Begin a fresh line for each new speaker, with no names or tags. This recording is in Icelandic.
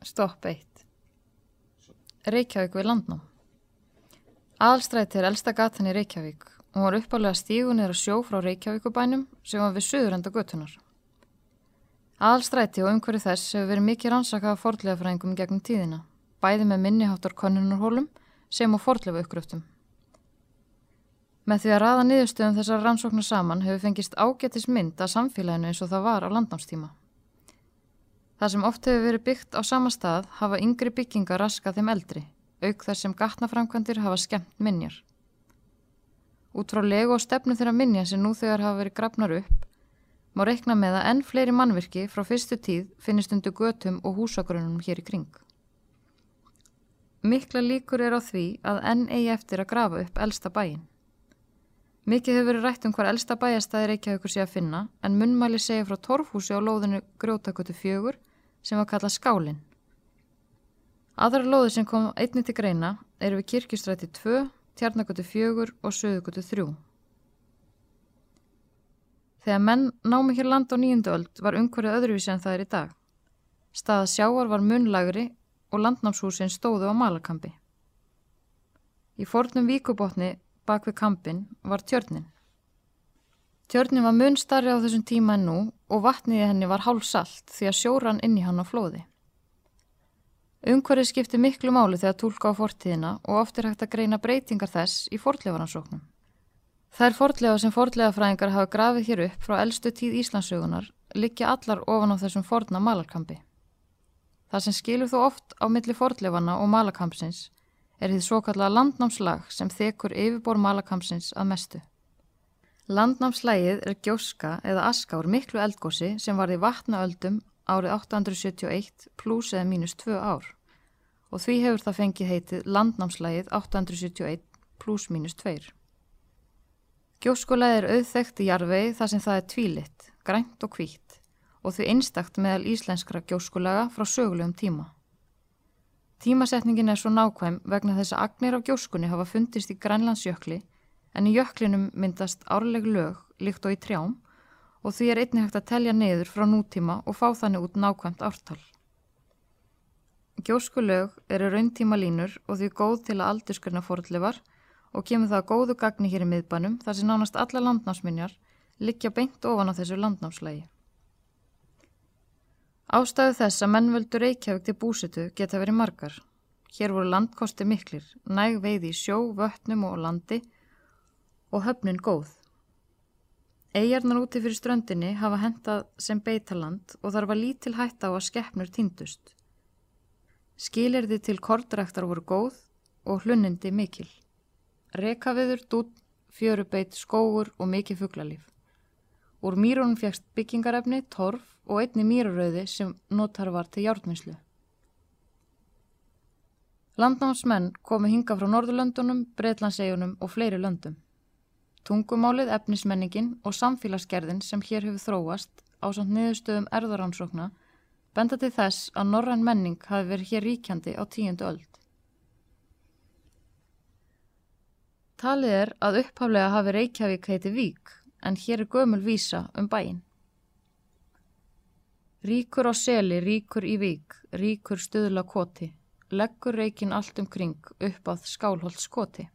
Stopp 1. Reykjavík við landnám. Aðalstræti er elsta gatan í Reykjavík og var uppálega stígunir að sjó frá Reykjavíkubænum sem var við söðurenda götunar. Aðalstræti og umhverju þess hefur verið mikið rannsakað af fordlegafræðingum gegnum tíðina, bæði með minniháttar konunarhólum sem á fordlefa uppgröftum. Með því að raða niðurstöðum þessar rannsóknar saman hefur fengist ágættis mynd að samfélaginu eins og það var á landnámstíma. Það sem oft hefur verið byggt á sama stað hafa yngri byggingar raskað þeim eldri, auk þar sem gatnaframkvæmdir hafa skemmt minjar. Út frá legu og stefnu þeirra minja sem nú þegar hafa verið grafnar upp, má reikna með að enn fleiri mannvirki frá fyrstu tíð finnist undir götum og húsagrunum hér í kring. Mikla líkur er á því að enn eigi eftir að grafa upp elsta bæin. Mikið hefur verið rætt um hvar elsta bæjastæði Reykjavíkur sé að finna en munnmæli segja frá torfhúsi á lóðinu Grjótakötu fjögur sem var kallað Skálinn. Aðra lóði sem kom einni til greina eru við Kirkjustræti 2, Tjarnagötu 4 og Söðugötu 3. Þegar menn námi hér land á nýjundu öld var umhverju öðruvísi en það er í dag. Staða sjáar var munlagri og landnámshúsin stóðu á malakampi. Í fornum víkubotni bak við kampin var tjörnin. Tjörnin var mun starri á þessum tíma en nú og vatniði henni var hálfsalt því að sjóran inn í hann á flóði. Umhverfið skipti miklu máli þegar tólka á fortíðina og oft er hægt að greina breytingar þess í fortlefaransóknum. Þær fortlefa sem fortlefafræðingar hafa grafið hér upp frá eldstu tíð Íslandsögunar liggja allar ofan á þessum forna malarkampi. Það sem skilur þó oft á milli fortlefana og malakampsins er því svo kallega landnámslag sem þekur yfirbor malakampsins að mestu. Landnámslægið er gjóska eða aska úr miklu eldgósi sem var í vatnaöldum árið 871 pluss eða mínus 2 ár og því hefur það fengið heitið landnámslægið 871 pluss mínus 2. Gjóskulægið er auðþekkt í jarvegi þar sem það er tvílitt, grænt og hvítt og því einstakt meðal íslenskra gjóskulega frá sögulegum tíma. Tímasetningin er svo nákvæm vegna þess að agnir á gjóskunni hafa fundist í Grænlandsjökli en í jöklinum myndast árleg lög líkt og í trjám og því er einnig hægt að telja niður frá nútíma og fá þannig út nákvæmt ártal. Gjósku lög eru rauntíma línur og því góð til að aldurskurna fórlifar og kemur það góðu gagni hér í miðbænum þar sem nánast alla landnámsminjar liggja beint ofan á þessu landnámslægi. Ástæðu þess að mennvöldu Reykjavík til búsitu geta verið margar. Hér voru landkosti miklir, næg veið í sjó, vötnum og landi og höfnin góð. Eyjarnar úti fyrir ströndinni hafa hentað sem beitaland og þar var lítil hætta á að skeppnur týndust. Skilirði til kortræktar voru góð og hlunnindi mikil. Rekaviður, dún, fjörubeit, skógur og mikið fugglalíf. Úr mýrunum fjækst byggingarefni, torf og einni mýrurauði sem notar var til hjártminslu. Landnámsmenn komu hinga frá Norðurlöndunum, Breitlandsegjunum og fleiri löndum. Tungumálið, efnismenningin og samfélagsgerðin sem hér hefur þróast á samt niðurstöðum erðaransókna benda til þess að norræn menning hafi verið hér ríkjandi á tíundu öld. Talið er að upphaflega hafi Reykjavík heiti Vík en hér er gömul vísa um bæin. Ríkur á seli, ríkur í Vík, ríkur stuðla koti, leggur reikin allt um kring upp að skálholts koti.